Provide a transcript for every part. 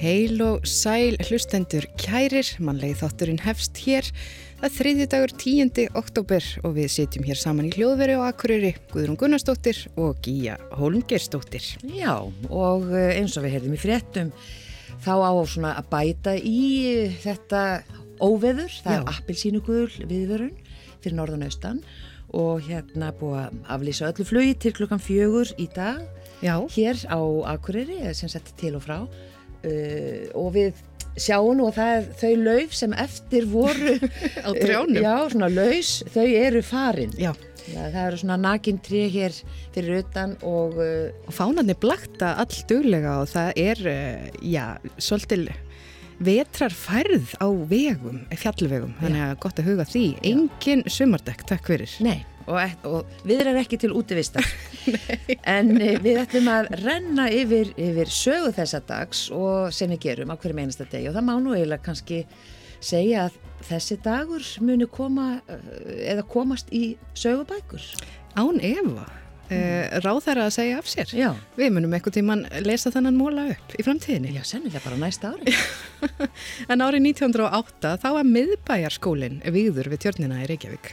Heil og sæl hlustendur kærir, mannlegi þátturinn hefst hér. Það er þriðju dagur 10. oktober og við sitjum hér saman í hljóðveri og akkurýri Guðrún Gunnarsdóttir og Gíja Holmgersdóttir. Já, og eh, eins og við heyrðum í fréttum þá á svona að bæta í þetta óveður, það Já. er appilsínugul viðvörun fyrir norðanaustan og hérna búið að aflýsa öllu flugi til klukkan fjögur í dag Já. hér á akkurýri, sem sett til og frá uh, og við sjáum það er þau lauf sem eftir voru á trjánum uh, já, svona laus, þau eru farin já. Það eru svona nakintri hér fyrir utan og, uh, og fánarnir blakta all duglega og það er, uh, já, svolítil vetrarfærð á vegum, fjallvegum, þannig að gott að huga því. Engin sumardekk, takk fyrir. Nei og, og við erum ekki til útivistar. En eh, við ætlum að renna yfir, yfir sögu þessa dags og sem við gerum á hverjum einasta deg og það má nú eiginlega kannski segja að þessi dagur muni koma eh, eða komast í sögubækur. Án Eva Eh, ráð þeirra að segja af sér Já. við munum eitthvað tíman lesa þannan móla upp í framtíðinni Já, sennilega bara næsta ári En árið 1908 þá var miðbæjarskólinn viður við tjörnina í Reykjavík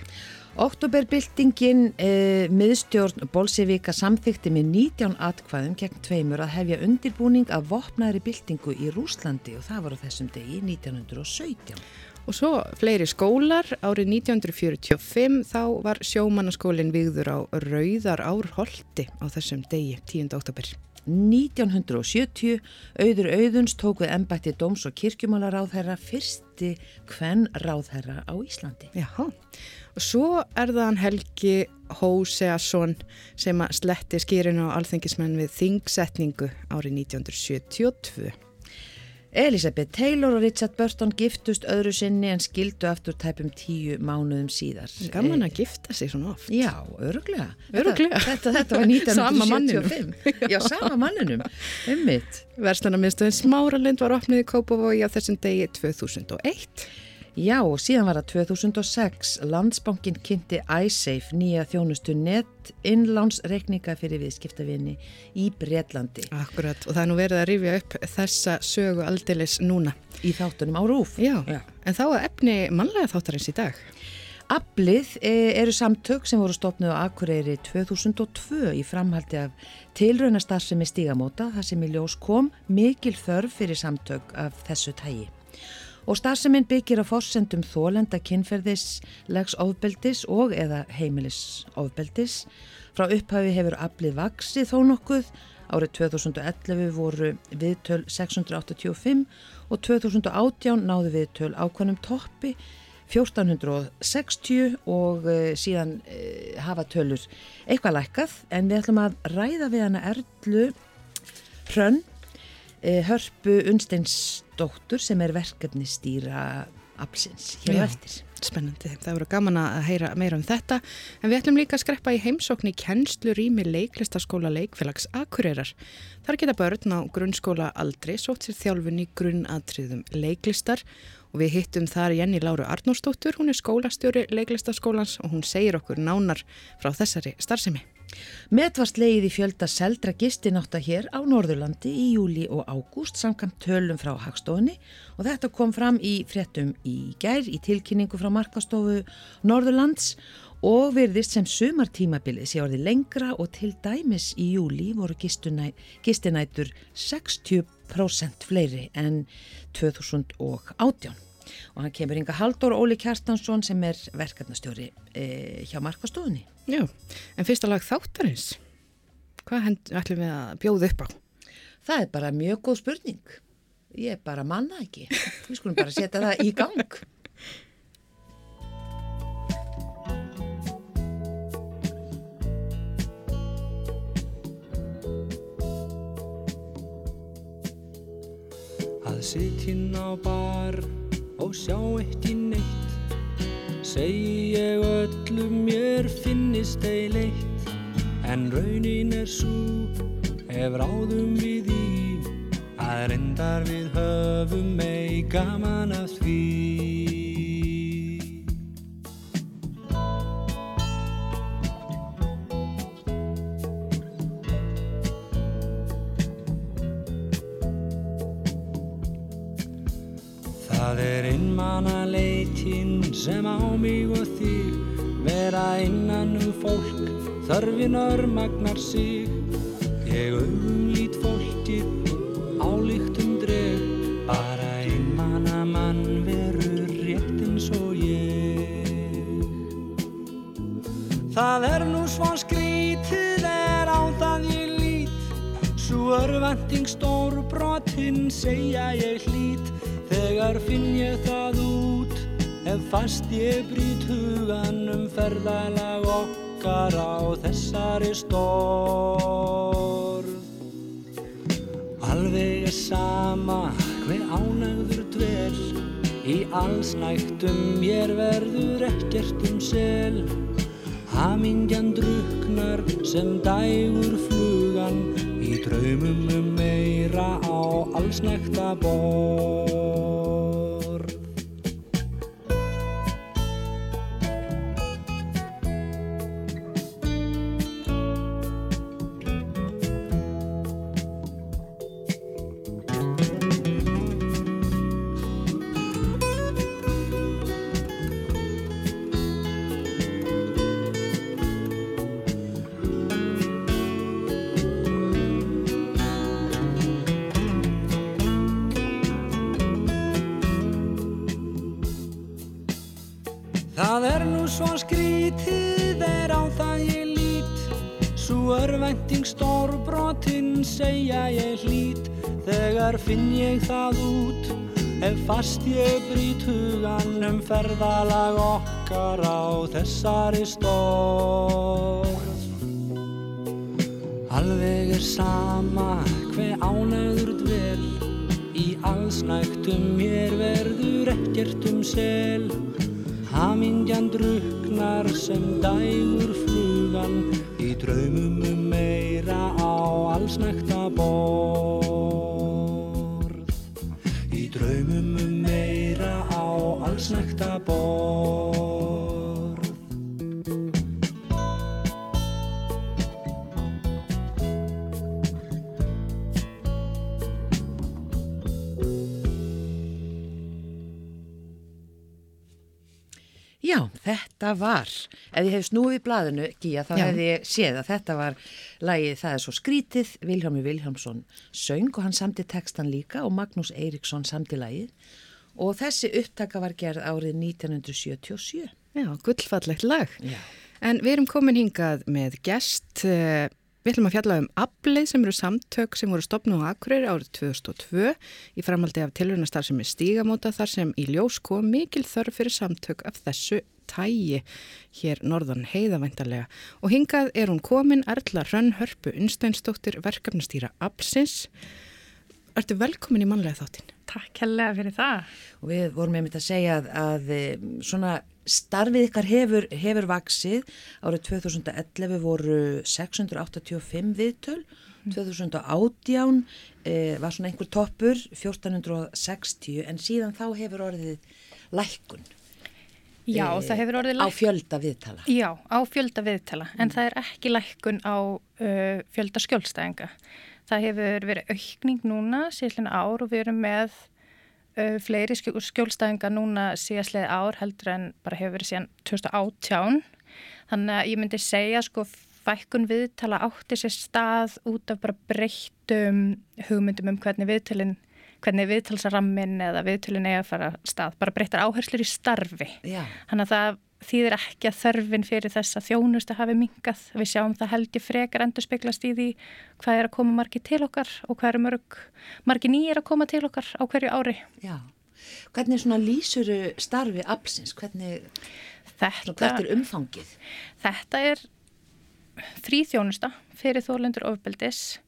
Oktoberbyltingin eh, miðstjórn Bolsevika samþykti með 19 atkvæðum gegn tveimur að hefja undirbúning af vopnaðri byltingu í Rúslandi og það var á þessum degi 1917. Og svo fleiri skólar, árið 1945 þá var sjómannaskólinn vigður á Rauðar Árholti á þessum degi, 10. oktober. 1970 auður auðuns tók við ennbætti dóms- og kirkjumálaráðherra fyrsti hvenn ráðherra á Íslandi. Jáhá. Og svo er það Helgi Hóseasson sem að sletti skýrinu á alþengismenn við þingsetningu árið 1972. Elisabeth Taylor og Richard Burton giftust öðru sinni en skildu aftur tæpum tíu mánuðum síðar. Gaman að gifta sig svona oft. Já, öruglega. Öruglega. Þetta, þetta, þetta var 1975. Já, sama manninum. Ummitt. Verslunarmiðstöðin Smáralind var opnið í Kópavogi á þessum degi 2001. Já, og síðan var það 2006 Landsbankin kynnti iSafe nýja þjónustu net innlánsreikninga fyrir viðskiptavinni í Breitlandi. Akkurat, og það er nú verið að rifja upp þessa sögu aldilis núna. Í þáttunum á rúf. Já, Já. en þá er efni mannlega þáttarins í dag. Ablið e, eru samtök sem voru stopnuð á Akureyri 2002 í framhaldi af tilraunastarfsemi stígamóta þar sem í ljós kom mikil þörf fyrir samtök af þessu tægi og starfseminn byggir á fórsendum þólenda kynferðislegs ofbeldis og eða heimilis ofbeldis. Frá upphafi hefur aflið vaksið þó nokkuð. Árið 2011 voru viðtöl 685 og 2018 náðu viðtöl ákvæmum toppi 1460 og uh, síðan uh, hafa tölur eitthvað lækkað en við ætlum að ræða við hana Erlu Hrönn Eh, Hörpu Unsteinsdóttur sem er verkefni stýra Absins hér á eftir. Spennandi, það voru gaman að heyra meira um þetta en við ætlum líka að skreppa í heimsókn í kennslu rými leiklistaskóla leikfélags Akureyrar. Þar geta börn á grunnskóla aldrei sótt sér þjálfun í grunnatriðum leiklistar og við hittum þar Jenny Láru Arnósdóttur, hún er skólastjóri leiklistaskólans og hún segir okkur nánar frá þessari starfsemi. Metvast leiði fjölda seldra gistináta hér á Norðurlandi í júli og ágúst samkvæmt tölum frá Hagstofunni og þetta kom fram í fréttum í gær í tilkynningu frá Markastofu Norðurlands og verðist sem sumartímabilið sé orði lengra og til dæmis í júli voru gistinætur 60% fleiri en 2018 og hann kemur yngar Haldur Óli Kjartansson sem er verkefnastjóri e, hjá Markastofunni. Já, en fyrsta lag þáttarins, hvað ætlum við að bjóða upp á? Það er bara mjög góð spurning. Ég er bara manna ekki. Við skulum bara setja það í gang. Að sittin á bar og sjá ekki neitt segi ég öllum mér finnist ei leitt. En raunin er svo ef ráðum við í Það er endar við höfum mei gaman að því sem á mig og þig vera innan um fólk þörfin örmagnar sig. Ég augum lít fólkið álíktum dreg bara einmanna mann verur rétt eins og ég. Það er nú svo skrítið er á það ég lít svo örvending stór brotinn segja ég hlít þegar finn ég það út ef fast ég brýt hugan um ferðalag okkar á þessari stórð Alveg er sama hver ánægður dvel í allsnægtum mér verður ekkert um sel Hamingjan druknar sem dægur flugan í draumum um meira á allsnægta borð. Svo skrítið er á það ég lít. Svo örvænting stórbrotin segja ég hlít Þegar finn ég það út Ef fast ég brýt hugan um ferðalag okkar á þessari stórð Alveg er sama hver ánæður dvel. Í allsnægtum mér verður ekkert um sel Hamingjan druknar sem dægur flugan. Í draumum um meira á allsnægta þetta var, ef ég hef snúið í blaðinu, Gíja, þá Já. hef ég séð að þetta var lagið Það er svo skrítið, Viljámi Viljámsson söng og hann samti textan líka og Magnús Eiríksson samti lagið og þessi upptaka var gerð árið 1977. Já, gullfallegt lag. Já. En við erum komin hingað með gest. Við ætlum að fjalla um aflið sem eru samtök sem voru stopnum á Akureyri árið 2002 í framhaldi af tilhörnastar sem er stígamóta þar sem í ljós kom mikil þörf fyrir samtök af þessu tægi hér norðan heiðavæntalega. Og hingað er hún komin Erla Hrönn Hörpu Unsteinsdóttir verkefnastýra Absins. Ertu velkomin í mannlega þáttinn? Takk helga fyrir það. Og við vorum einmitt að segja að, að eh, svona starfið ykkar hefur, hefur vaksið. Árið 2011 voru 685 viðtöl, 2018 eh, var svona einhver toppur, 1460, en síðan þá hefur orðið lækkun Já, Eh, það hefur orðið á lækkun. fjölda viðtala. Já, á fjölda viðtala, en það er ekki lækkun á uh, fjölda skjólstæðinga. Það hefur verið aukning núna síðan ár og við erum með uh, fleiri skjó- skjólstæðinga núna síðastlega ár heldur en bara hefur verið síðan 2018. Þannig að ég myndi segja sko fækkun viðtala átti sér stað út af bara breyttum hugmyndum um hvernig viðtalin hvernig viðtalsarammin eða viðtölin eiga að fara stað, bara breyttar áherslur í starfi. Já, Þannig að það þýðir ekki að þörfin fyrir þessa þjónustu hafi mingað. Við sjáum það held ég frekar endur speglast í því hvað er að koma margi til okkar og hvað eru mörg, margi nýjir að koma til okkar á hverju ári. já. Hvernig svona lýsuru starfi absins? Hvernig, Þetta, hvert er umfangið? þetta er frí þjónusta fyrir þólendur ofbeldis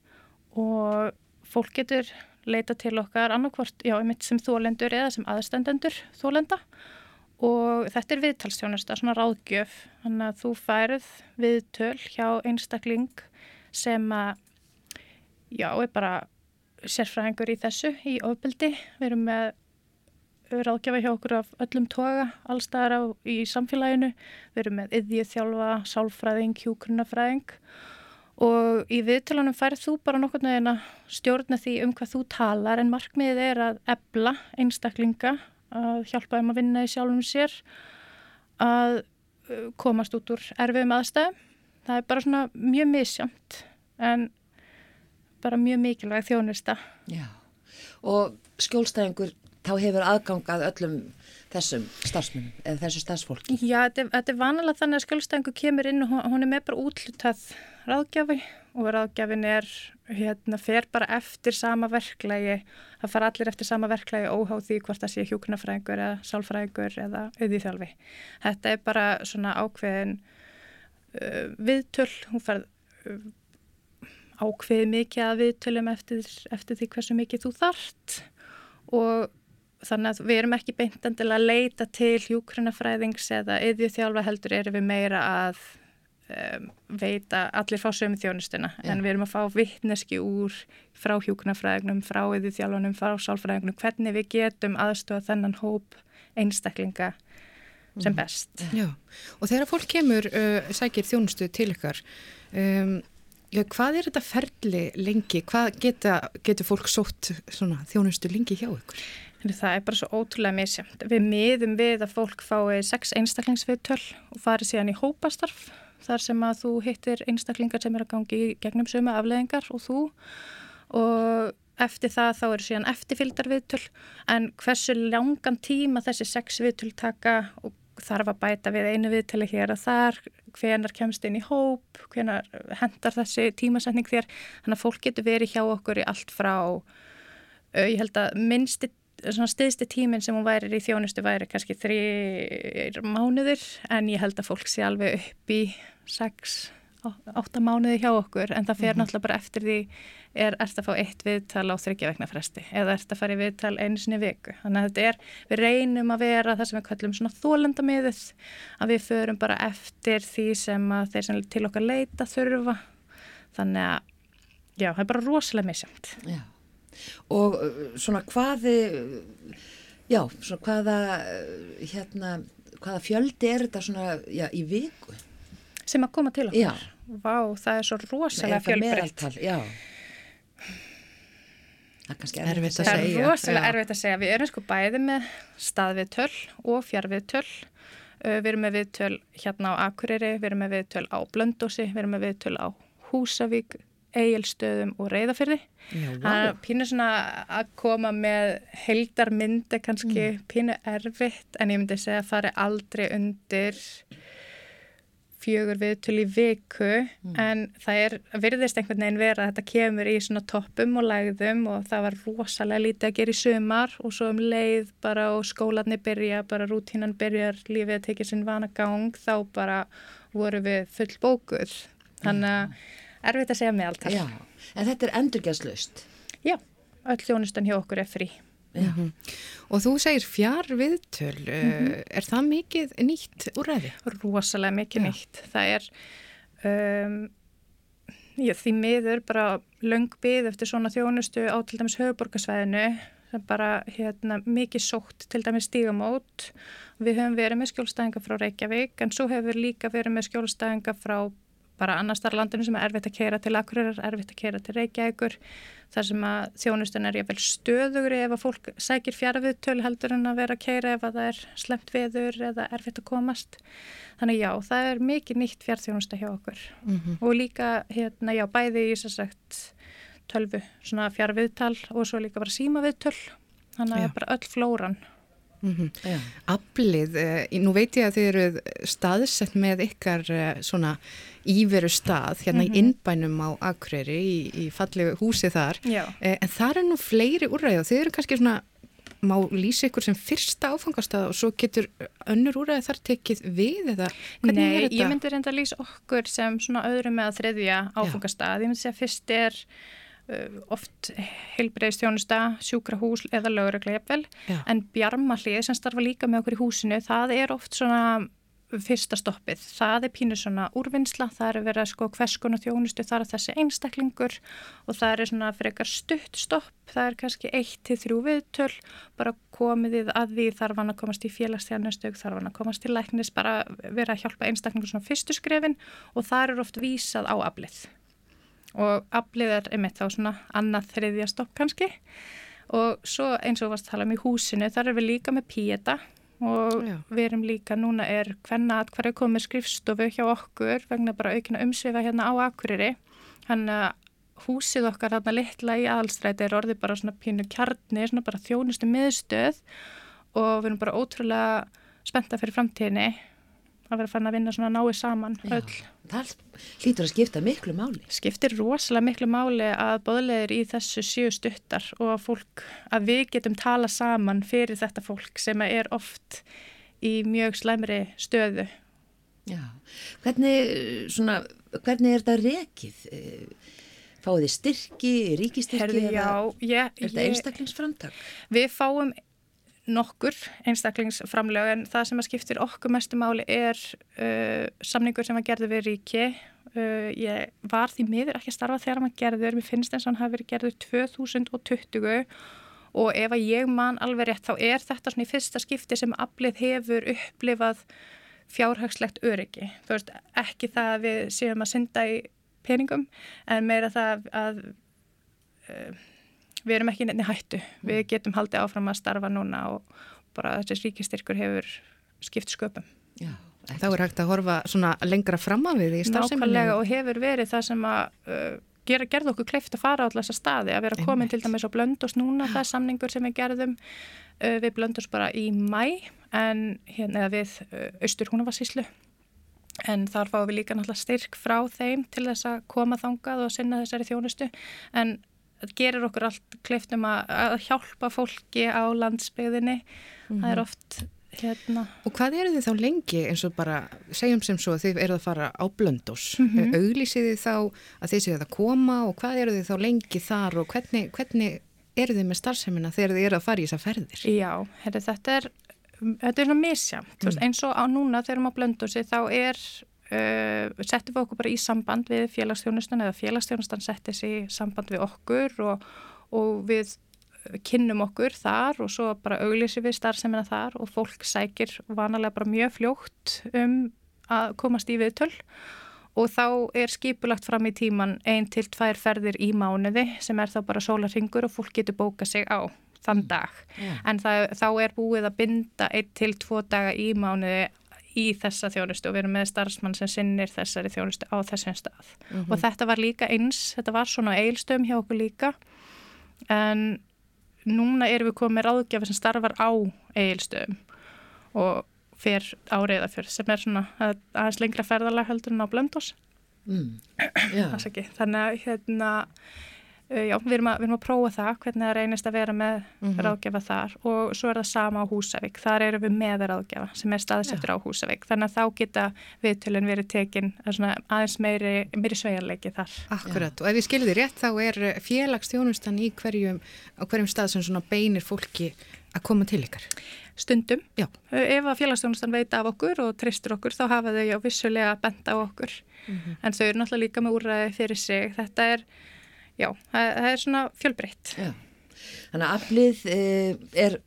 og fólk getur leita til okkar annarkvort, já, einmitt sem þólendur eða sem aðstendendur þólenda og þetta er viðtalstjónusta, svona ráðgjöf, þannig að þú færið viðtöl hjá einstakling sem að, já, er bara sérfræðingur í þessu, í ofbeldi. Við erum með ráðgjafa hjá okkur af öllum toga, allstaðar á í samfélaginu. Við erum með yðjið þjálfa, sálfræðing, hjúkrunafræðing og í viðtölunum færð þú bara nokkur neðin að stjórna því um hvað þú talar en markmiðið er að ebla einstaklinga, að hjálpa þeim að vinna í sjálfum sér, að komast út úr erfiðum aðstæðum. Það er bara svona mjög misjamt en bara mjög mikilvæg þjónusta. Já, og skjólstæðingur þá hefur aðgangað öllum þessum starfsmunum eða þessu starfsfólki? Já, þetta, þetta er vanilega þannig að skjólstæðingu kemur inn og hún er með bara útlutað ráðgjafi og ráðgjafin er, hérna, fer bara eftir sama verklægi, það fara allir eftir sama verklægi óháð því hvort það sé hjókunafræðingur eða sálfræðingur eða auðvíþjálfi. Þetta er bara svona ákveðin uh, viðtöl, hún fær uh, ákveði mikið að viðtölum eftir, eftir því hversu mikið þú þart og þannig að við erum ekki beintandi að leita til hjúkrunafræðings eða yðjúþjálfa heldur erum við meira að um, veita allir fá sömu þjónustuna Já. en við erum að fá vittneski úr frá hjúkrunafræðingnum, frá yðjúþjálfunum, frá sálfræðingnum, hvernig við getum aðstofa þennan hóp einstaklinga sem mm. best. Já, og þegar fólk kemur uh, sækir þjónustu til ykkar um, Já, hvað er þetta ferli lengi? Hvað geta, getur fólk sótt svona, þjónustu lengi hjá ykkur? Það er bara svo ótrúlega misjönd. Við miðum við að fólk fái sex einstaklingsviðtöl og fari síðan í hópastarf þar sem að þú hittir einstaklingar sem er að gangi gegnum sömu afleðingar og þú. Og eftir það þá eru síðan eftirfyldarviðtöl en hversu langan tíma þessi sex viðtöl taka og þarf að bæta við einu viðtöli hér að þar, hvenar kemst inn í hóp, hvenar hendar þessi tímasetning þér, þannig að fólk getur verið hjá okkur í allt frá, ég held að minnsti stiðsti tíminn sem hún væri í þjónustu væri kannski þrjir mánuður en ég held að fólk sé alveg upp í sex, átta mánuði hjá okkur en það fer mm -hmm. náttúrulega bara eftir því er ert að fá eitt viðtal á þryggja fresti eða ert að fara í viðtal einu sinni viku. Þannig að þetta er, við reynum að vera það sem við kallum svona þólendamiðið að við förum bara eftir því sem að þeir sem til okkar leita þurfa. Þannig að já, það er bara rosalega misjönd Já og uh, svona hvaði já, svona hvaða hérna, hvaða fjöldi er þetta svona, já, í viku? Sem að koma til okkur já. Vá, það er svo rosalega fjölbreytt. Já. Það er kannski erfitt að segja Það er rosalega erfitt að segja. Við erum sko bæði með staðviðtöl og fjárviðtöl uh, Við erum með viðtöl hérna á Akureyri Við erum með viðtöl á Blöndósi Við erum með viðtöl á Húsavík eigilstöðum og reyðafyrði er pínu svona að koma með heldarmyndi kannski mm. pínu erfitt en ég myndi segja að fari aldrei undir fjögur viðtöl í viku. Mm. en það er, virðist einhvern veginn vera að þetta kemur í svona toppum og lægðum og það var rosalega lítið að gera í sumar og svo um leið bara og skólanir byrja, bara rútínan byrjar lífið að tekja sinn vana gang þá bara voru við full bókuð þannig að mm erfitt að segja meðaltal. Já, en þetta er endurgjastlaust. Já, öll þjónustan hjá okkur er frí. Mm -hmm. Og þú segir fjár viðtöl, mm -hmm. er það mikið nýtt úr ræði? Rósalega mikið Já. nýtt. Það er um, já, því miður bara löngbið eftir svona þjónustu á til dæmis höfuborgarsvæðinu sem bara hérna, mikið sótt til dæmis stígamót. Við höfum verið með skjólstæðinga frá Reykjavík en svo hefur líka verið með skjólstæðinga frá bara annar starf landinu sem er erfitt að keira til Akureyrar, erfitt að keira til Reykjavíkur þar sem að þjónustun er jáfnveil stöðugri ef að fólk sækir fjaraviðtölu heldur en að vera að keira ef að það er slemt viður eða erfitt að komast. Þannig já, það er mikið nýtt fjárþjónusta hjá okkur. Mm -hmm. og líka hérna já, bæði í þess sagt tölvu, svona fjaraviðtal og svo líka bara símaviðtöl. Þannig að bara öll flóran Mm -hmm. Aflið, eh, nú veit ég að þið eru staðsett með ykkar eh, svona íveru stað hérna mm -hmm. í mhm. innbænum á Akureyri í, í fallegu húsi þar eh, en það er nú fleiri úræði og þið eru kannski svona má lýsa ykkur sem fyrsta áfangastað og svo getur önnur úræði þar tekið við eða hvernig Nei, er þetta? Nei, ég myndi reynda að lýsa okkur sem svona öðru með að þriðja áfangastað, ég myndi segja fyrst er oft heilbreyðstjónusta, sjúkrahús eða löguröglega jafnvel, en bjarmalið sem starfa líka með okkur í húsinu, það er oft svona fyrsta stoppið. Það er pínu svona úrvinnsla, það er verið að sko hvers konar þjónustu þar að þessi einstaklingur og það er svona fyrir eitthvað stutt stopp, það er kannski eitt til þrjú viðtöl, bara komið þið að því þarf hann að komast í félagsstjárnustök, þarf hann að komast til læknis, bara vera að hjálpa einstaklingur svona fyrstu skrefin og það er oft vísað á aflið og aflið er einmitt þá svona annað þriðja stopp kannski. Og svo eins og varst að tala um í húsinu, þar er við líka með píeta og Já. við erum líka núna er hvenna að hverju komið skrifstofu hjá okkur vegna bara aukina umsvifa hérna á Akureyri. Hann að húsið okkar hérna litla í aðalstræti er orðið bara svona pínu kjarni svona bara þjónustu miðstöð og við erum bara ótrúlega spenta fyrir framtíðinni að vera fann að vinna svona náið saman Já, öll. Það hlýtur að skipta miklu máli. Skiptir rosalega miklu máli að bóðleðir í þessu síu stuttar og að fólk, að við getum tala saman fyrir þetta fólk sem er oft í mjög slæmri stöðu. Já, hvernig, svona, hvernig er þetta rekið? Fáðu þið styrki, ríkistyrki Herði, já, ég, er þetta einstaklingsframtak? Við fáum nokkur einstaklingsframlega en það sem að skiptir okkur mestu máli er uh, samningur sem að gerði við ríki. Uh, ég var því miður ekki að starfa þegar maður gerður, mér finnst eins og hann hafi verið gerður 2020 og ef að ég man alveg rétt þá er þetta svona í fyrsta skipti sem aflið hefur upplifað fjárhagslegt öryggi, þú veist ekki það að við séum að synda í peningum en meira það að uh, við erum ekki nefni hættu, við mm. getum haldið áfram að starfa núna og bara þessi ríkistyrkur hefur skipt sköpum. Já, þá er hægt að horfa svona lengra fram af við í starfseminni. Nákvæmlega og hefur verið það sem að uh, gera, gerða okkur kleift að fara á alltaf þessa staði, að vera komin til dæmis á blöndus núna, það er samningur sem við gerðum uh, við blöndus bara í mæ en hérna við uh, austur húnavarsíslu en þar fáum við líka náttúrulega styrk frá þeim til þess að koma þangað og sinna þessari þjónustu en gerir okkur allt kleiftum að, að hjálpa fólki á landsbyðinni mm -hmm. það er mhm. oft hérna Og hvað eru þið þá lengi eins og bara segjum sem svo að þið eru að fara á blöndós mm -hmm. auglísið þið þá að þið séu að koma og hvað eru þið þá lengi þar og hvernig, hvernig eru þið með starfseminna þegar þið eru að fara í þessa ferðir? Já, herri, þetta er þetta er svona misjamt, mm. eins og á núna þegar við erum á blöndósi þá er Uh, settum við okkur bara í samband við félagsþjónustan eða félagsþjónustan setti sér í samband við okkur og, og við kynnum okkur þar og svo bara auglísi við starfsemina þar og fólk sækir vanalega bara mjög fljótt um að komast í viðtöl og þá er skipulagt fram í tíman ein til tvær ferðir í mánuði sem er þá bara sólarhingur og fólk getur bóka sig á þann mm. dag yeah. en það, þá er búið að binda ein til tvo daga í mánuði í þessa þjónustu og við erum með starfsmann sem sinnir þessari þjónustu á þessum stað. Mm -hmm. og þetta var líka eins, þetta var svona eilstöðum hjá okkur líka. En núna erum við komið ráðgjafi sem starfar á eilstöðum og fyrr áriða fyrr sem er svona aðeins lengra ferðalag heldur en á blöndós mm. þannig að hérna já, við erum, að, við erum að prófa það, hvernig það reynist að vera með mm -hmm. ráðgjafa þar og svo er það sama á Húsavík, þar eru við með ráðgjafa sem er staðsettur á Húsavík þannig að þá geta viðtölun verið tekin aðeins meiri, meiri svejarleiki þar. Akkurat, já. og ef ég skilði rétt þá er félagstjónustan í hverjum, á hverjum stað sem svona beinir fólki að koma til ykkar? Stundum, já. Uh, ef að félagstjónustan veit af okkur og tristur okkur þá hafa þau já vissulega benda á okkur mm -hmm. en þau eru náttúrulega líka með úræði fyrir sig. Þetta er já, það, það er svona fjölbreytt. Já. Þannig að aflið eh, er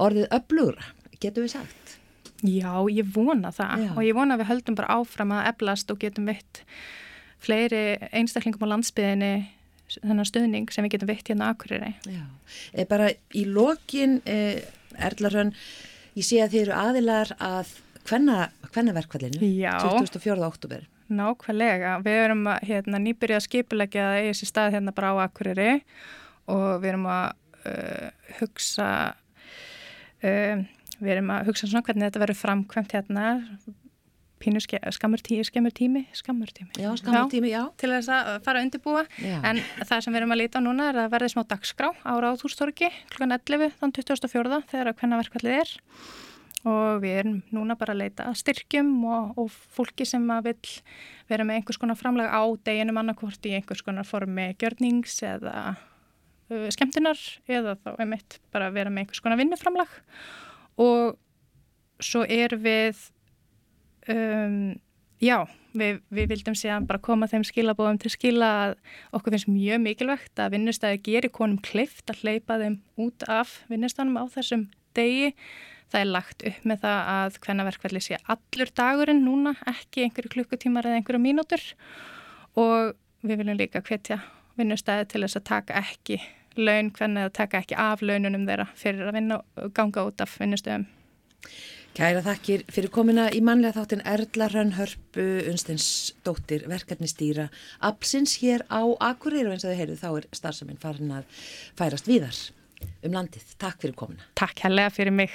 orðið öflugra, getur við sagt? Já, ég vona það já. og ég vona að við höldum bara áfram að eflast og getum veitt fleiri einstaklingum á landsbyðinni þennan stuðning sem við getum veitt hérna aðkuriri. Já, e, bara í lokin, e, Erlarhönn, ég sé að þið eru aðilar að hvenna verkvallinu, 24. oktober. Nákvæmlega, við erum að hérna, nýbyrja að skipulegja það í þessi stað hérna bara á Akureyri og við erum að uh, hugsa uh, við erum að hugsa svona hvernig þetta verður framkvæmt hérna pínu ske, skammur, tí, skammur tími skammur tími, já, skammur tími já. til þess að fara að undirbúa já. en það sem við erum að líta á núna er að verði smá dagskrá á Ráðhústorki kl. 11 þann 2004 þegar að hvenna verkvallið er og við erum núna bara að leita styrkjum og, og fólki sem að vil vera með einhvers konar framlega á deginum annarkvort í einhvers konar formi gjörnings eða uh, skemmtinar eða þá einmitt bara vera með einhvers konar vinnuframlag og svo er við um, já, við, við vildum síðan bara koma þeim skilabóðum til skila að okkur finnst mjög mikilvægt að vinnustæði gerir konum kleift að hleypa þeim út af vinnustænum á þessum degi. Það er lagt upp með það að hvenna verkvelli sé allur dagurinn núna, ekki einhverju klukkutímar eða einhverju mínútur og við viljum líka hvetja vinnustæði til þess að taka ekki laun, hvenna að taka ekki af laununum þeirra fyrir að vinna og ganga út af vinnustöðum. Kæra þakkir fyrir komina í manlega þáttin Erla Rönnhörpu, Unstens dóttir, verkefni stýra, absins hér á Akureyri og eins og þau heyrðu þá er starfsaminn farin að færast víðar um landið. Takk fyrir komina. Takk helga fyrir mig.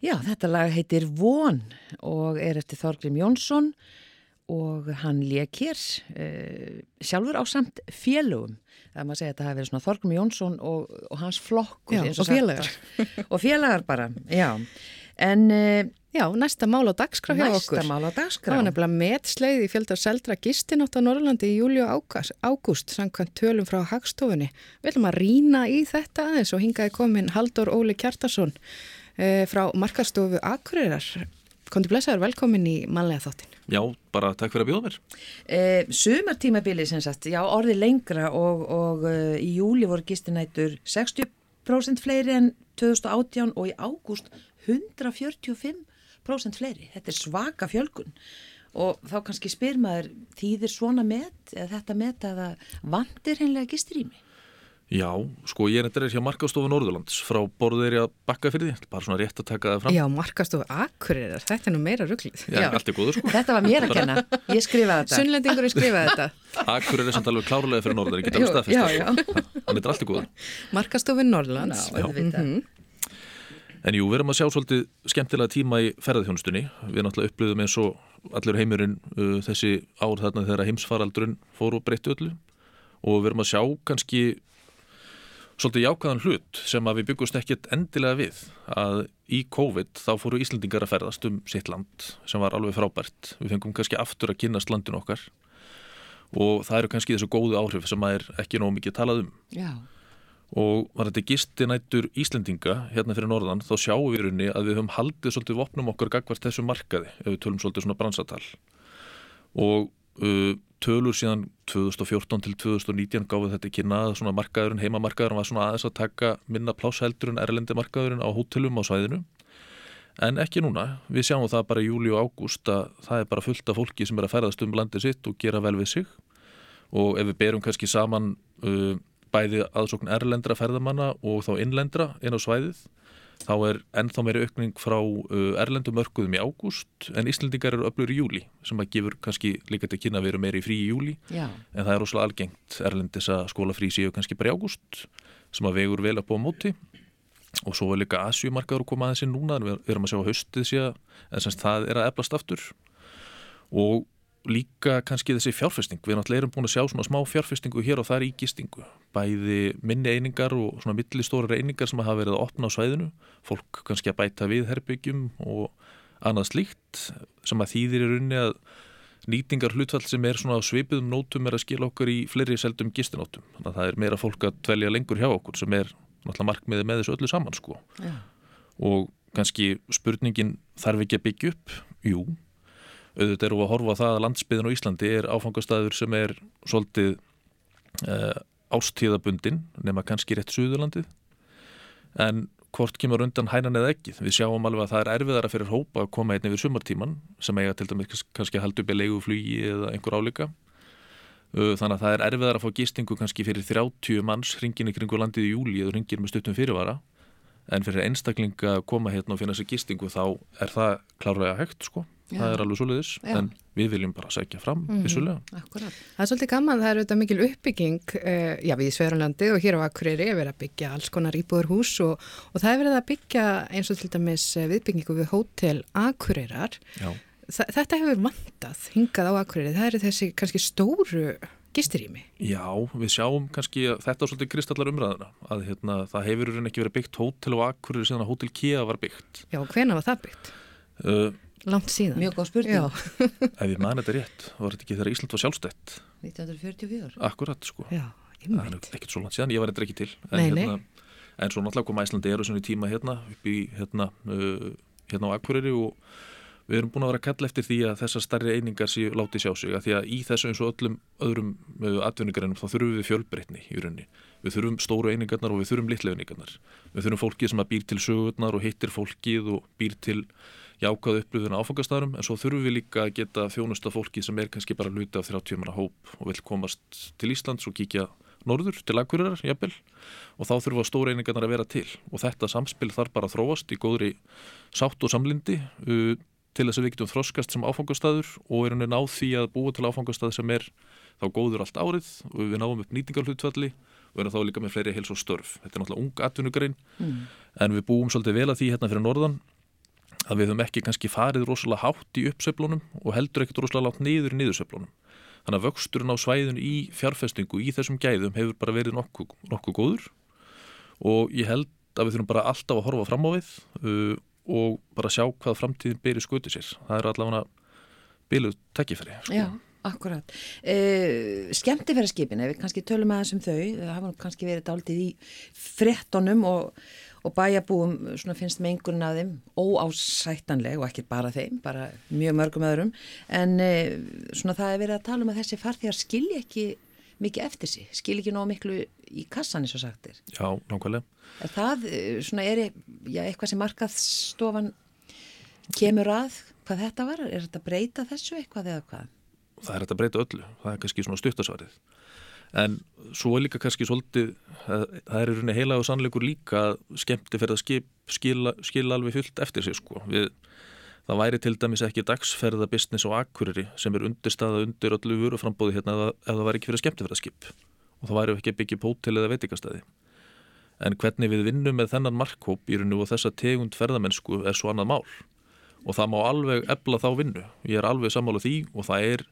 Já, þetta lag heitir Von og er eftir Þorgrim Jónsson og hann leik hér uh, sjálfur á samt félögum. Það er maður að segja að þetta hafi verið svona Þorgrim Jónsson og, og hans flokkur. Já, og félagar. og félagar bara, já. En uh, Já, næsta mál á dagskrá hjá okkur. næsta mál á dagskrá. Það var nefnilega metsleið í fjöldar seldra gistinótt á Norrlandi í júli og ágúst samkvæmt tölum frá Hagstofunni. Við ætlum að rína í þetta aðeins og hingaði komin Haldur Óli Kjartarsson frá Markastofu Akureyrar. Kondi blessaður, velkomin í manlega þáttin. Já, bara takk fyrir að bjóða mér. Eh, sumartímabili sem sagt, já orði lengra og, og uh, í júli voru gistinætur 60% fleiri en 2018 og í ágúst 145% fleiri. Þetta er svaka fjölgun og þá kannski spyr maður þýðir svona met eða þetta met að það vandir hennilega gistirými? Já, sko ég er þetta er hjá Markastofu Norðurlands frá borðeiri að bakka fyrir því, bara svona rétt að taka það fram. Já, Markastofu Akureyrar, þetta er nú meira rugglið. Já, Já, allt er góður sko. Þetta var mér að kenna, ég skrifaði þetta. Sunnlendingur er skrifaði þetta. Akureyri er samt alveg klárlega fyrir Norður, ég get alveg staðfist. Já, já. Þannig er allt er góður. Markastofu Norðurlands. Já, þetta. Mm -hmm. En jú, við erum að sjá svolítið skemmtilega tíma í ferðarþjónustunni. Við náttúrulega upplöðum eins og allur heimurinn uh, þessi ár þarna þegar heimsfaraldrun fór og breytti öllu og við erum að sjá kannski svolítið jákaðan hlut sem að við byggust ekkert endilega við að í COVID þá fóru Íslandingar að ferðast um sitt land sem var alveg frábært. Við fengum kannski aftur að kynast landin okkar og það eru kannski þessu góðu áhrif sem að er ekki nóg mikið talað um. Já. Og var þetta gistinættur Íslendinga hérna fyrir norðan þá sjáum við í rauninni að við höfum haldið svolítið vopnum okkar gagvart þessu markaði ef við tölum svolítið svona bransatal og uh, tölur síðan 2014 til 2019 gáði þetta ekki naða svona markaðurinn, heimamarkaðurinn var svona aðeins að taka minna plásheldur en erlendi markaðurinn á hótelum á svæðinu. En ekki núna, við sjáum það bara í júli og ágúst að það er bara fullt af fólki sem er að ferðast um landið sitt og gera vel við sig. Og ef við berum kannski saman uh, bæði aðsókn erlendra ferðamanna og þá innlendra inn á svæðið þá er ennþá meiri aukning frá uh, erlendum mörguðum í ágúst en Íslandingar eru öflur í júli sem að gefur kannski líka til kynna að vera meiri frí í júli Já. en það er rosalega algengt erlendis að skólafrí séu kannski bara í ágúst sem að vegur vel upp á móti. Og svo er líka Asjumarkaður að koma aðeins inn núna en við erum að sjá haustið séu en semst það er að eflast aftur. Og líka kannski þessi fjárfesting. Við náttúrulega erum búin að sjá svona smá fjárfestingu hér og það er í gistingu. Bæði minni einingar og svona millistóra einingar sem hafa verið að opna á svæðinu. Fólk kannski að bæta við herbyggjum og annað slíkt sem að þýðir er unni að nýtingar hlutfall sem er svona á svipiðum nótum er að skila okkur í fleiri seldum gistinótum þannig að það er meira fólk að dvelja lengur hjá okkur sem er náttúrulega markmiði með þessu öllu saman sko. Já. og kannski spurningin þarf ekki að byggja upp, jú auðvitað eru að horfa það að landsbyðin á Íslandi er áfangastæður sem er svolítið uh, ástíðabundin nema kannski rétt Suðurlandið. En hvort kemur undan hænan eða ekki? Við sjáum alveg að það er erfiðara fyrir hópa að koma einn yfir sumartíman sem eiga til dæmis kannski að halda upp í leiguflugi eða einhver álíka. Þannig að það er erfiðara að fá gistingu kannski fyrir 30 manns hringin í kringu landið í júli eða hringin með stuttum fyrirvara. En fyrir einstaklinga að koma hérna og finna sér gistingu þá er það klárlega hægt sko Já. það er alveg svoleiðis, en við viljum bara segja fram, Mhm. vissulega. Akkurat. Það er svolítið gaman, það er auðvitað mikil uppbygging uh, já, við í Sverunlandi og hér á Akureyri er verið að byggja alls konar íbúðarhús og, og það er verið að byggja eins og til dæmis eh, viðbyggingu við hótel Akureyrar. Þa, þetta hefur vantað hingað á Akureyri, það eru þessi kannski stóru gisturými. Já, við sjáum kannski að þetta er svolítið kristallar umræðuna, að hérna, það hefur ekki verið byggt hótel og akkurir síðan að hótel Kia var byggt. Já, hvena var það byggt? Uh, Langt síðan. Mjög góð spurning. Já, ef ég man þetta rétt, var þetta ekki þegar Ísland var sjálfstætt, 1944. akkurat sko. já, Það er ekkert svo langt síðan, ég var eitthvað ekki til. En, Nei, nei. Hérna, en svo náttúrulega kom Æslandi eru svona í tíma hérna, upp í hérna, uh, hérna á Akureyri og við erum búin að vera að kalla eftir því að þessar starri einingar séu látið sjá sig, að því að í þessu eins og öllum öðrum uh, atvinningarinn þá þurfum við fjölbreytni í rauninni. Við þurfum stóru einingarnar og við þurfum litlu einingarnar. Við þurfum fólkið sem að býr til sögurnar og hittir fólkið og býr til jákað upplöðuna áfangastæðurum en svo þurfum við líka að geta þjónusta fólki sem er kannski bara hluti af 30 manna hóp og vil komast til Íslands og kíkja norður til Akureyrar, jafnvel og þá þurfa stóra einingarnar að vera til og þetta samspil þarf bara að þróast í góðri sátt og samlindi uh, til þess að við getum þroskast sem áfangastæður og erum við náð því að búa til áfangastæð sem er þá góður allt árið og við náum upp nýtingarhlutfalli og erum þá líka með fleiri heils og störf. Þetta er náttúrulega ung atvinnugrein Mm. en við búum svolítið vel að því hérna fyrir norðan að við höfum ekki kannski farið rosalega hátt í uppseflunum og heldur ekkert rosalega látt niður í niðurseflunum. Þannig að vöxturinn á svæðun í fjárfestingu í þessum gæðum hefur bara verið nokkuð nokku góður og ég held að við þurfum bara alltaf að horfa fram á við uh, og bara sjá hvað framtíðin byrju skutu sér. Það er allavega bíluð takkifæri. Sko. Já, akkurat. Uh, Skemtifæraskipin, ef við kannski tölum aðeins um þau, það hafa kannski verið dálítið í frettonum og og bæjabúum finnst mengunin af þeim óásættanleg og ekki bara þeim, bara mjög mörgum öðrum en e, svona það er verið að tala um að þessi farþegar skilji ekki mikið eftir sig, skilji ekki nóg miklu í kassan eins og sagtir. Já, nákvæmlega. Er það e, svona er já, eitthvað sem markaðstofan kemur að hvað þetta var? Er þetta breyta þessu eitthvað eða hvað? Það er þetta breyta öllu, það er kannski svona stuttasvarið en svo er líka kannski svolítið, það er rauninni heila og sannleikur líka skemmti fyrir að skip skila, skila alveg fullt eftir sig sko. Við, það væri til dæmis ekki dagsferða business og akkuriri sem er undirstaða undir öllu vöruframbóði hérna ef það væri ekki fyrir skemmti fyrir að skip og það væri ekki að byggja pótil eða veitikastæði en hvernig við vinnum með þennan markhóp í rauninu og þessa tegund ferðamennsku er svo annað mál. Og það má alveg ebla þá vinnu, ég er alveg sammála því og það er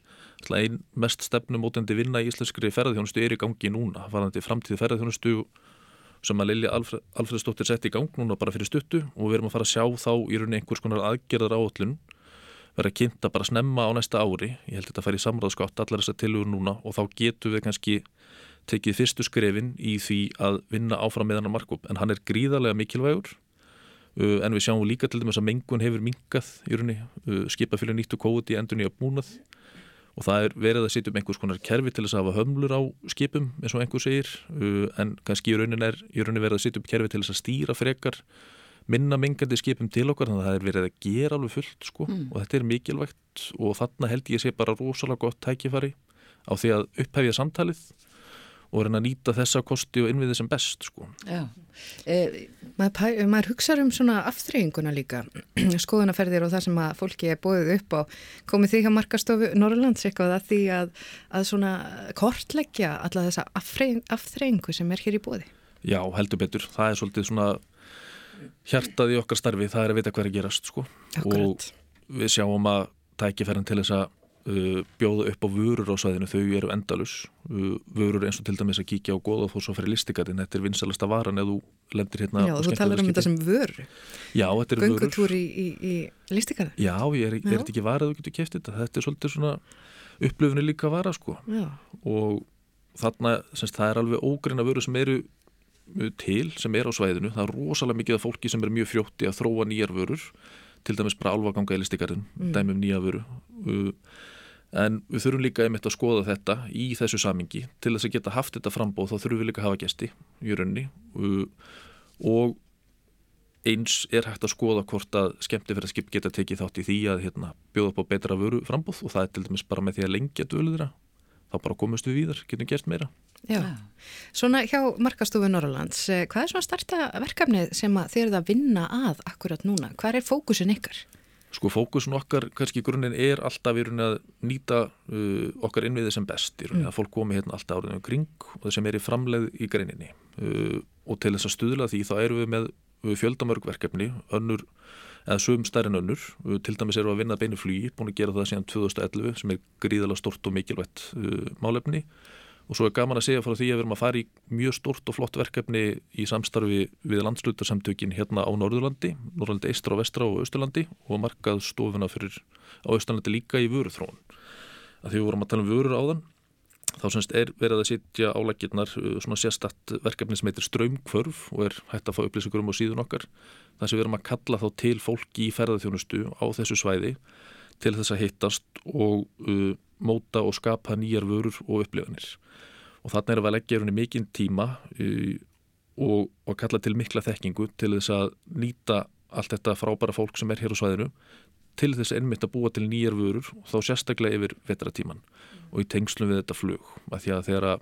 einn mest stefnumótendi vinna í íslenskri ferðarþjónustu er í gangi núna, varðandi framtíði ferðarþjónustu sem að Lilja Alfred, Alfredsdóttir sett í gang núna bara fyrir stuttu og við erum að fara að sjá þá í rauninni einhvers konar aðgerðar áallun vera kynnta bara snemma á næsta ári. Ég held að þetta fær í samráðskátt allar þessar tilugur núna og þá getum við kannski tekið fyrstu skrefin í því að vinna áfram með hann á markup en hann er gríðarlega mikilvægur uh, en við sjáum líka til dæmis að mengun hefur minkað í rauninni, uh, skipafylgur nýttu kóti í endurni á búnað og það er verið að sitja um einhvers konar kerfi til þess að hafa hömlur á skipum eins og einhver segir. Uh, en kannski í raunin er í raunin verið að sitja um kerfi til þess að stýra frekar minna mingandi skipum til okkar þannig að það er verið að gera alveg fullt sko. Mm. og þetta er mikilvægt og þarna held ég sé bara rosalega gott tækifari á því að upphefja samtalið og reyna að nýta þessa kosti og innviði sem best sko. Já. Eh, maður, maður hugsa um svona aftreyinguna líka, skoðunaferðir og það sem að fólki er bóðið upp á komið því að markastofu Norrlands eitthvað að því að, að svona kortleggja alla þessa aftreyingu sem er hér í bóði. Já, heldur betur. Það er svolítið svona hjartað í okkar starfi, það er að vita hvað er gerast sko. Og við sjáum að tækifærin til þess að bjóða upp á vörur á svæðinu, þau eru endalus uh, vörur eins og til dæmis að kíkja á goða þó svo fyrir listikarinn, þetta er vinsalasta varan eða þú lendir hérna Já, þú talar um þetta sem vörur Já, þetta er vörur. Göngutúr í, í, í listikarinn Já, ég er, er ekki varað að þú getur kæft þetta? Þetta er svolítið svona upplöfni líka vara sko. Já. og þarna, semst, það er alveg ógreina vörur sem eru til, sem er á svæðinu. Það er rosalega mikið af fólki sem er mjög frjótti að þróa nýjar vörur til dæmis bara alvaganga í listikarinn, mm. dæmi um nýja vöru. Uh, en við þurfum líka einmitt að skoða þetta í þessu samingi til þess að geta haft þetta frambóð þá þurfum við líka að hafa gæsti í raunni uh, og eins er hægt að skoða hvort að skemmtifæraskip geta tekið þátt í því að hérna, bjóða upp á betra vöru frambóð og það er til dæmis bara með því að lengja döluðra þá bara komumst við víðar, getum gert meira Já, svona hjá Markastofu Norrlands, eh, hvað er svona starta verkefnið sem þið eruð að vinna að akkurat núna? Hvað er fókusin ykkar? Sko fókusun okkar, kannski grunninn er alltaf í rauninni að nýta uh, okkar innviði sem best, í rauninni mm. að fólk komi hérna alltaf áriðinu kring og það sem er í framleið í greininni uh, og til þess að stuðla því þá erum við með uh, fjöldamörgverkefni, önnur eða sögum stærn önnur, uh, til dæmis erum við að vinna beinu flugi, búin að gera það síðan 2011 sem er gríðala stort og mikilvægt uh, málefni og svo er gaman að segja frá því að við erum að fara í mjög stort og flott verkefni í samstarfi við landslutarsamtökin hérna á Norðurlandi, Norðurlandi eistra og vestra og Östurlandi og markað stofuna fyrir á Östurlandi líka í vöruþróun. Að því við vorum að tala um vörur á þann, þá semst er verið að sitja álækirnar uh, svona sérstatt verkefni sem heitir ströymkvörf og er hægt að fá upplýsingur um á síðun okkar. Það sem við erum að kalla þá til fólki í ferðarþjónustu á þessu svæði til þess að hittast og uh, móta og skapa nýjar vörur og upplifanir. Og þarna er að leggja hérna mikinn tíma uh, og, og kalla til mikla þekkingu til þess að nýta allt þetta frábæra fólk sem er hér á svæðinu til þess einmitt að búa til nýjar vörur og þá sérstaklega yfir vetratíman og í tengslum við þetta flug. Að því að þegar að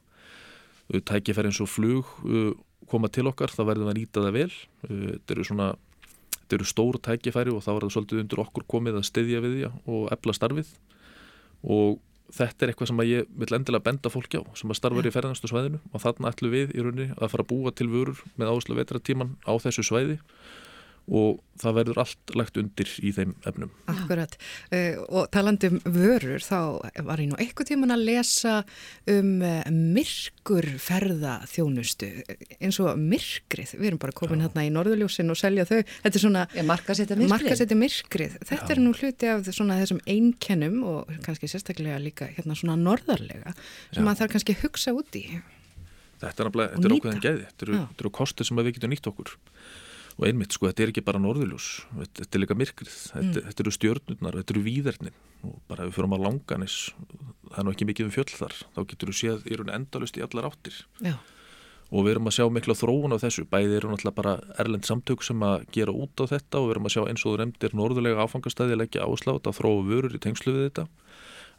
uh, tækifæri eins og flug uh, koma til okkar þá verðum við að nýta það vel. Uh, þetta eru svona þetta eru stóru tækifæri og þá er það svolítið undir okkur komið að styðja við því og efla starfið. Og þetta er eitthvað sem ég vil endilega benda fólki á sem að starfa í ferðanastu svæðinu. Og þarna ætlum við í rauninni að fara að búa til vörur með áherslu vetratíman á þessu svæði og það verður allt lagt undir í þeim efnum. Akkurat uh, og talandum vörur þá var ég nú eitthvað tíman að lesa um uh, myrkur ferða þjónustu eins og myrkrið, við erum bara komin Já. hérna í norðuljósin og selja þau, þetta er svona markasetja myrkrið. Myrkrið, þetta Já. er nú hluti af svona þessum einkennum og kannski sérstaklega líka hérna svona norðarlega sem Já. maður þarf kannski að hugsa út í. Þetta er ákveðin gæði, þetta eru, eru kostur sem við getum nýtt okkur og einmitt sko, þetta er ekki bara norðuljós þetta, þetta er líka myrkrið, þetta, mm. þetta eru stjörnurnar þetta eru výðernin og bara ef við fyrir á langanis, það er nú ekki mikið um fjöll þar, þá getur við séð í raun endalust í allar áttir Já. og við erum að sjá mikla þróun á þessu bæði eru náttúrulega bara erlend samtök sem að gera út á þetta og við erum að sjá eins og þú remdir norðulega áfangastæði að leggja áslátt að þróu vörur í tengslu við þetta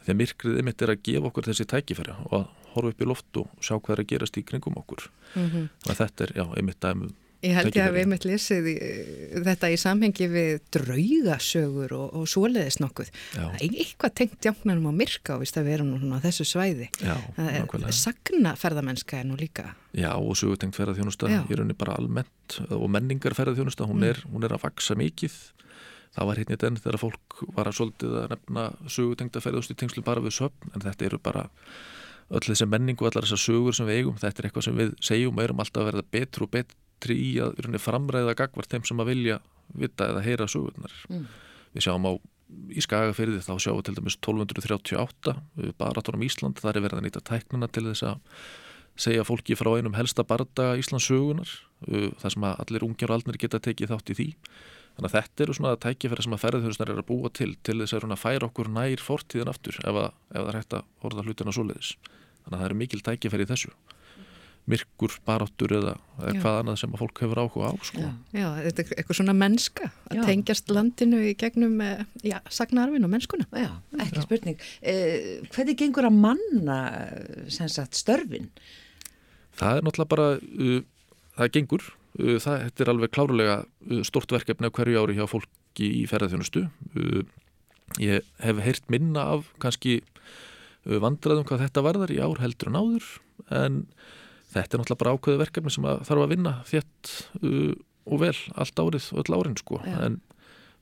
því að myrkrið einmitt er að gefa okkur þessi tækifæri og að horfa upp í loft og sjá hvað er að gerast í kringum okkur mm -hmm. þannig að þetta er, já, einmitt dæmum Ég held ég að við mitt lesið í, þetta í samhengi við draugasögur og, og svoleiðis nokkuð. Eitthvað tengt jáknarnum á myrka og vist að vera nú á þessu svæði. Já, Sagna ferðamennska er nú líka. Já, og sögutengt ferðarþjónusta í rauninni bara almennt og menningar ferðarþjónusta, hún, mm. er, hún er að vaksa mikið. Það var hérna í den þegar fólk var að svolítið að nefna sögutengta ferðust í tengslu bara við söfn, en þetta eru bara öll þessi menning og allar þessar sögur sem við eigum. Þetta er eitthvað sem við segjum og erum alltaf að verða betur og betur betri í að framræða gagvart þeim sem að vilja vita eða heyra sögurnar. Mm. Við sjáum á í Skagafyrði þá sjáum við til dæmis 1238 baratónum Ísland þar er verið að nýta tæknuna til þess að segja fólki frá einum helsta barda Íslands sögunar þar sem að allir ungjar og aldnir geta tekið þátt í því þannig að þetta eru svona tækifæri sem að ferðarþjóðusnar er að búa til til þess að færa okkur nær fortíðin aftur ef, að, ef það er hægt að horfa hlutina svo leiðis þannig að það eru mikil tækifæri í þessu myrkur baráttur eða, eða hvað annað sem að fólk hefur áhuga á sko. Já, já þetta er eitthvað svona mennska að já. tengjast landinu í gegnum eh, já, sagnarfin og mennskuna. Já, ekki spurning. Eh, Hvernig gengur að manna sagt, störfin? Það er náttúrulega bara uh, það gengur, uh, það er alveg klárulega uh, stort verkefni á hverju ári hjá fólki í ferðarþjónustu uh, Ég hef heyrt minna af kannski uh, vandraðum hvað þetta varðar í ár heldur en áður. En þetta er náttúrulega bara ákveðu verkefni sem að þarf að vinna þétt uh, og vel allt árið og öll árin sko Já. en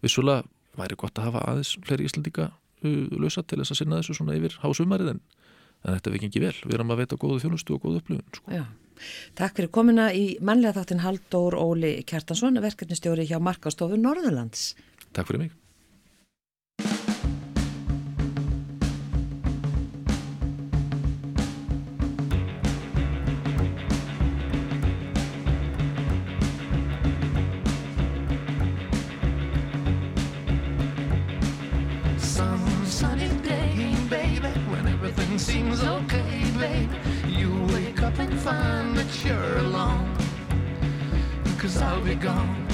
vissulega væri gott að hafa aðeins fleiri íslendinga uh, lausa til þess að sinna þessu svona yfir hásumarið en, en þetta vikið ekki vel, við erum að veita góðu þjónustu og góðu upplifun sko. Já. Takk fyrir komina í mannlega þáttin Halldór Óli Kjartansson, verkefnistjóri hjá Markastofu Norðurlands. Takk fyrir mig. everything seems okay, babe. You wake up and find that you're alone. Cause I'll be gone.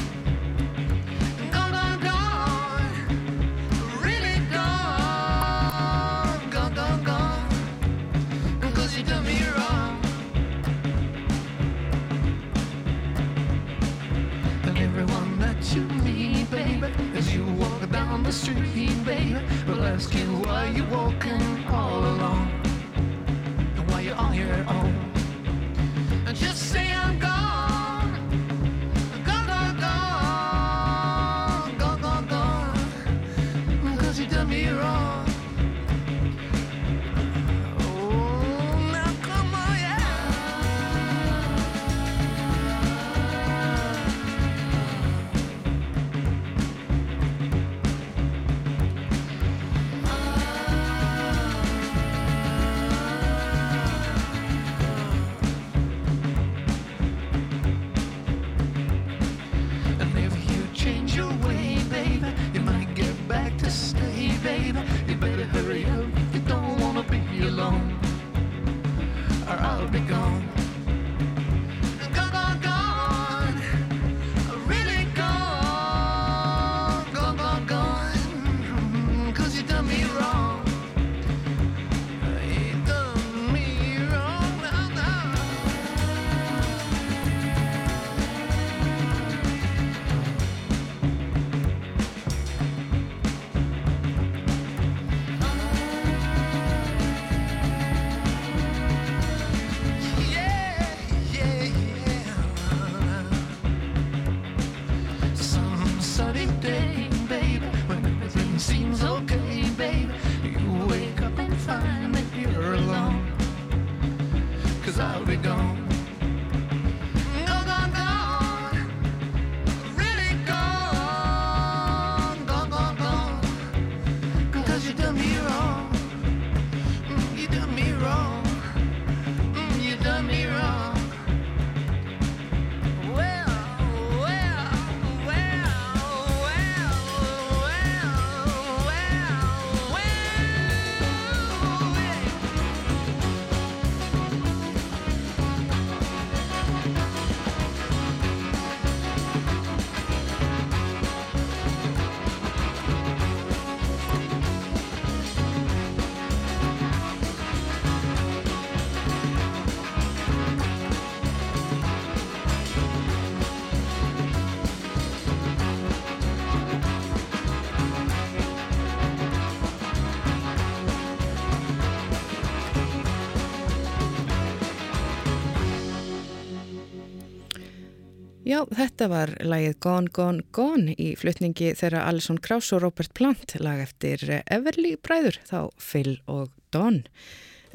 Já, þetta var lagið Gone, Gone, Gone í flutningi þeirra Alison Krauss og Robert Plant, lag eftir Everly Bræður, þá Phil og Don.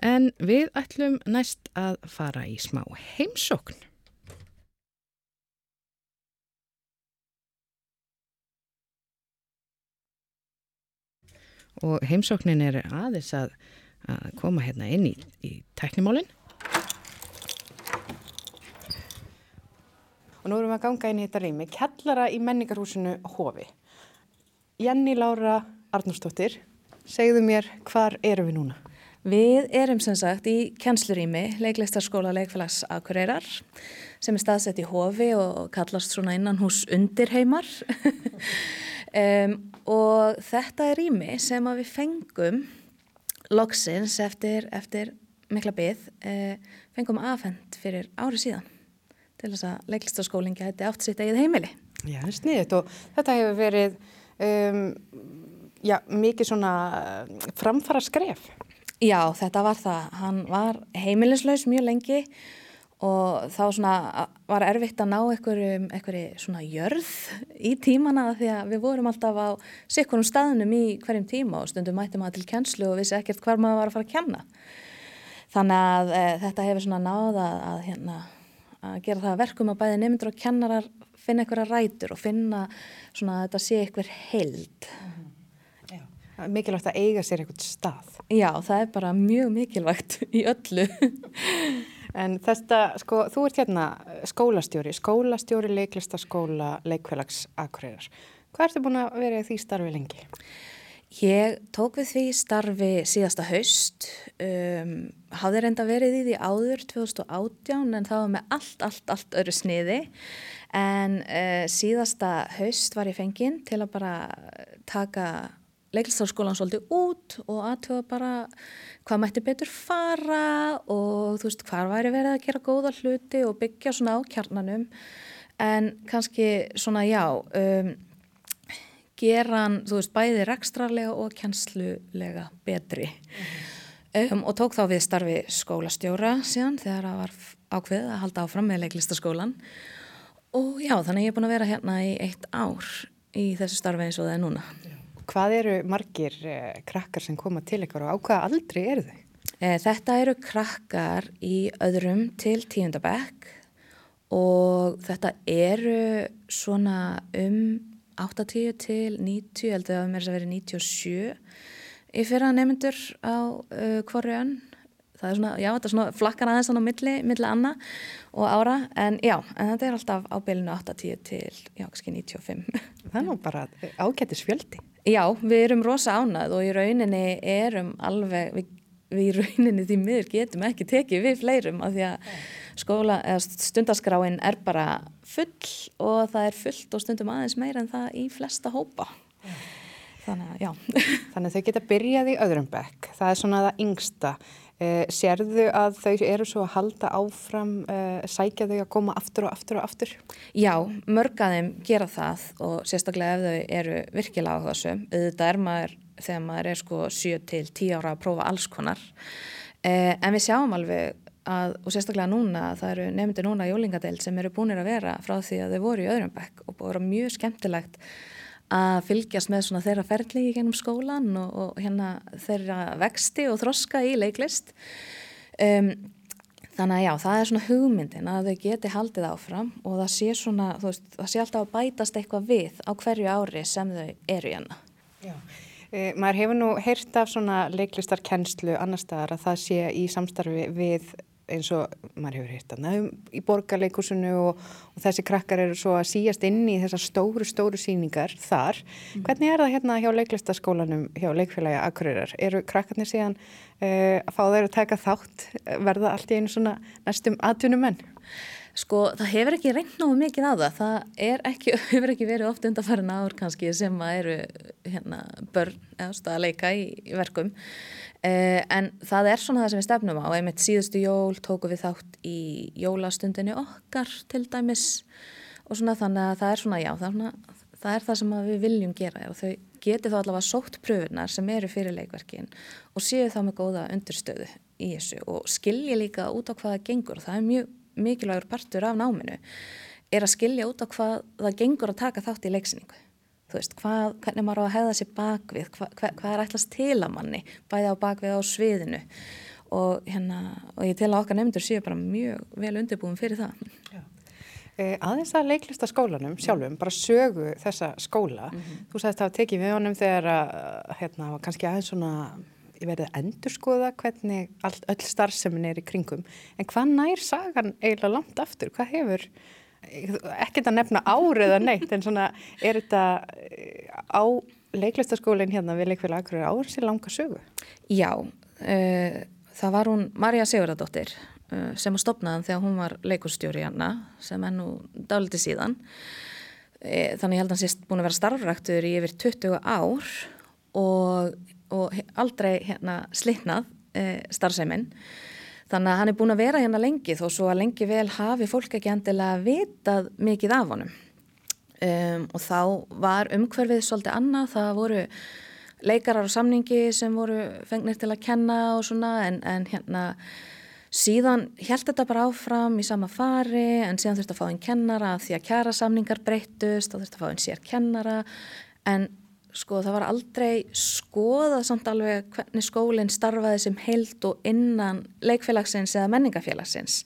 En við ætlum næst að fara í smá heimsókn. Og heimsóknin er aðeins að, að koma hérna inn í, í teknimólinn. Og nú erum við að ganga inn í þetta rými, kellara í menningarhúsinu Hofi. Jenny Laura Arnúrstóttir, segðu mér hvar erum við núna? Við erum sem sagt í kjenslurími leiklistarskóla leikfélags Akureyrar sem er staðsett í Hofi og kallast svona innan hús undirheimar um, og þetta er rými sem við fengum loksins eftir, eftir mikla byggð, uh, fengum afhend fyrir ári síðan til þess að leiklistaskólinn geti átt sitt eigið heimili. Já, það er sniðið og þetta hefur verið um, já, mikið svona uh, framfara skref. Já, þetta var það. Hann var heimilislaus mjög lengi og þá svona var erfitt að ná einhverju svona jörð í tímana því að við vorum alltaf á sikkunum staðnum í hverjum tíma og stundum mætti maður til kjenslu og vissi ekkert hvar maður var að fara að kenna. Þannig að e, þetta hefur svona náða að hérna að gera það verkum að bæði nefndur og kennarar finna einhverja rætur og finna svona að þetta sé einhver held. Já. Mikilvægt að eiga sér einhvert stað. Já, það er bara mjög mikilvægt í öllu. en þetta, sko, þú ert hérna skólastjóri, skólastjóri leiklistaskóla leikfélags Akureyrar. Hvað ertu búin að vera í því starfi lengi? Ég tók við því starfi síðasta haust, um, hafði reynda verið í því áður 2018 en það var með allt, allt, allt öru sniði. En uh, síðasta haust var ég fenginn til að bara taka leiklistarskólan svolítið út og aðtöða bara hvað mætti betur fara og þú veist hvað væri verið að gera góða hluti og byggja svona á kjarnanum. En kannski svona já... Um, gera hann, þú veist, bæði rekstrarlega og kjænslulega betri mm um, og tók þá við starfi skólastjóra síðan þegar það var ákveð að halda áfram með leiklistaskólan og já, þannig ég er búin að vera hérna í eitt ár í þessu starfi eins og það er núna. Hvað eru margir eh, krakkar sem koma til ykkur og á hvaða aldri eru þau? Eh, þetta eru krakkar í öðrum til tíundabekk og þetta eru svona um 80 til 90, held að það mér að vera 97 í fyrra nefndur á uh, hverju önn. Það er svona, já, þetta er svona flakkar aðeins á milli, milli anna og ára. En já, en þetta er alltaf á bylunu 80 til, já, kannski 95 Það er nú bara ágættis fjöldi. Já, við erum rosa ánað og í rauninni erum alveg, við, við í rauninni því miður getum ekki tekið við fleirum af því að skóla, eða stundaskráin er bara full og það er fullt og stundum aðeins meira en það í flesta hópa. Þannig að. Þannig að þau geta byrjað í öðrum bekk. Það er svona það yngsta. Eh, sérðu að þau eru svo að halda áfram, eh, sækja þau að koma aftur og aftur og aftur? Já, mörgaðum gera það og sérstaklega ef þau eru virkilega á þessu. Þetta er maður þegar maður er sko 7 til 10 ára að prófa alls konar. Eh, en við sjáum alveg að, og sérstaklega núna, það eru nefndir núna í Jólingadeild sem eru búinir að vera frá því að þau voru í öðrum bekk og búið að vera mjög skemmtilegt að fylgjast með svona þeirra ferli í gennum skólan og, og hérna þeirra vexti og þroska í leiklist um, Þannig að já, það er svona hugmyndin að þau geti haldið áfram og það sé svona, þú veist, það sé alltaf að bætast eitthvað við á hverju ári sem þau eru hérna. Já. E, maður hefur nú heyrt af svona leiklistarkennslu annar staðar að það sé í samstarfi við eins og maður hefur hýrt að í borgarleikursunu og, og þessi krakkar eru svo að síjast inn í þessar stóru, stóru síningar þar. Mm. Hvernig er það hérna hjá leiklistaskólanum, hjá leikfélagi Akureyrar? Eru krakkarnir síðan uh, að fá þeir að taka þátt, verða allt í einu svona næstum aðtunum menn? Sko það hefur ekki reynd náðu mikið á það, það ekki, hefur ekki verið oft undarfærin ár kannski sem að eru hérna, börn eða leika í, í verkum. Uh, en það er svona það sem við stefnum á. Einmitt síðustu jól tóku við þátt í jólastundinni okkar til dæmis. Og svona þannig að það er svona já, það er, svona, það, er það sem við viljum gera og þau geti þá allavega sótt pröfunar sem eru fyrir leikverkin og séu þá með góða undurstöðu í þessu. Og skilja líka út á hvaða gengur. Og það er mjög mikilvægur partur af náminu er að skilja út á hvað það gengur að taka þátt í leiksningu þú veist, hvað, hvernig maður á að hefða sér bakvið, hvað, hvað, hvað er ætlast til að manni, bæði á bakvið á sviðinu og hérna, og ég tel að okkar nefndur séu bara mjög vel undirbúin fyrir það. Já. Eh, aðeins að leiklista skólanum sjálfum, bara sögu þessa skóla, mm -hmm. þú sagðist að það tekið við honum þegar að, hérna, kannski aðeins svona, ég verði að endurskoða hvernig all, öll starfsemin er í kringum, en hvað nær sagan eiginlega langt aftur, hvað hefur ekkert að nefna árið að neitt en svona er þetta eh, á leiklistaskólinn hérna við leikfélag Akureyri árið sér langa sögu? Já, uh, það var hún Marja Sigurðardóttir uh, sem að stopnaðan þegar hún var leikustjóri hérna sem er nú dáliti síðan uh, þannig held að hann sést búin að vera starfræktur í yfir 20 ár og, og aldrei hérna slitnað starfseiminn Þannig að hann er búin að vera hérna lengi þó svo að lengi vel hafi fólk ekki endilega vitað mikið af honum. Um, og þá var umhverfið svolítið annað, það voru leikarar og samningi sem voru fengnir til að kenna og svona en, en hérna síðan held þetta bara áfram í sama fari en síðan þurfti að fá einn kennara því að kjara samningar breyttust og þurfti að fá einn sér kennara en sko það var aldrei skoðað samt alveg hvernig skólinn starfaði sem heilt og innan leikfélagsins eða menningafélagsins.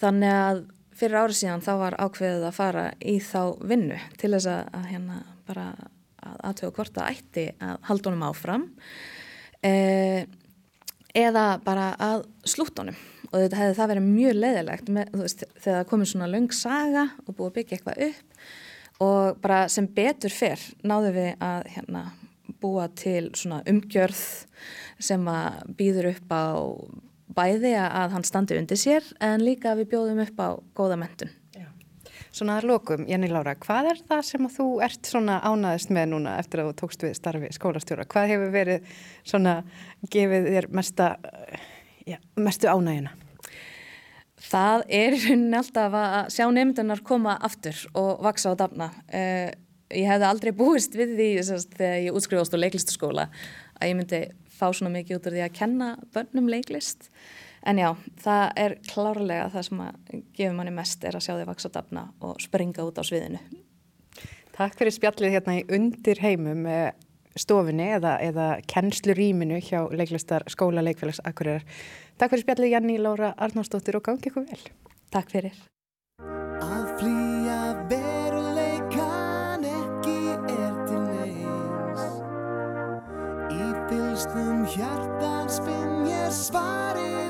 Þannig að fyrir árið síðan þá var ákveðið að fara í þá vinnu til þess að, að hérna bara að aðtöku hvort að ætti að haldunum áfram eh, eða bara að slúttunum og þetta hefði það verið mjög leðilegt með, veist, þegar það komið svona löng saga og búið að byggja eitthvað upp og bara sem betur fyrr náðu við að hérna, búa til umgjörð sem að býður upp á bæði að hann standi undir sér en líka við bjóðum upp á góða mentun. Svona að lokum, Jenny Laura, hvað er það sem að þú ert svona ánaðist með núna eftir að þú tókst við starfi skólastjóra? Hvað hefur verið svona gefið þér mesta, ja, mestu ánægina? Það er rauninni alltaf að sjá nefndunar koma aftur og vaksa á dafna. Uh, ég hefði aldrei búist við því sérst, þegar ég útskrifast á leiklistaskóla að ég myndi fá svona mikið út af því að kenna börnum leiklist. En já, það er klárlega það sem að gefur manni mest er að sjá því vaksa á dafna og springa út á sviðinu. Takk fyrir spjallið hérna í undir heimum stofinni eða, eða kennsluríminu hjá leiklistar skóla leikfélags Akureyrar. Takk fyrir spjallið Janni Lára Arnársdóttir og gangi ykkur vel. Takk fyrir. Að flýja veruleikan ekki er til neins Í fylstum hjartan spinn ég svarið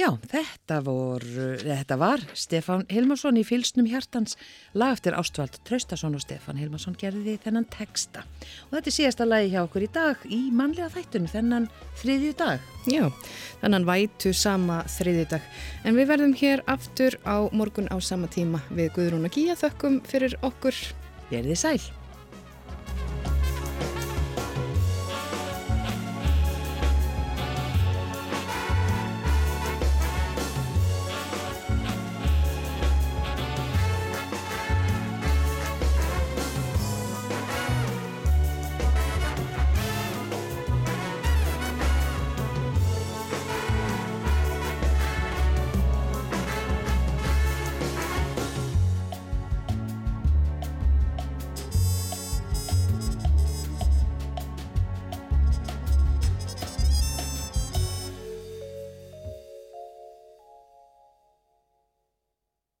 Já, þetta, vor, þetta var Stefán Hilmarsson í fylsnum hjartans lag eftir Ástvald Traustason og Stefán Hilmarsson gerði þennan texta. Og þetta er síðasta lagi hjá okkur í dag í mannlega þættunum þennan þriðju dag. Já, þannig vætu sama þriðjudag. En við verðum hér aftur á morgun á sama tíma við Guðrún og Gíja þökkum fyrir okkur. Verðið sæl!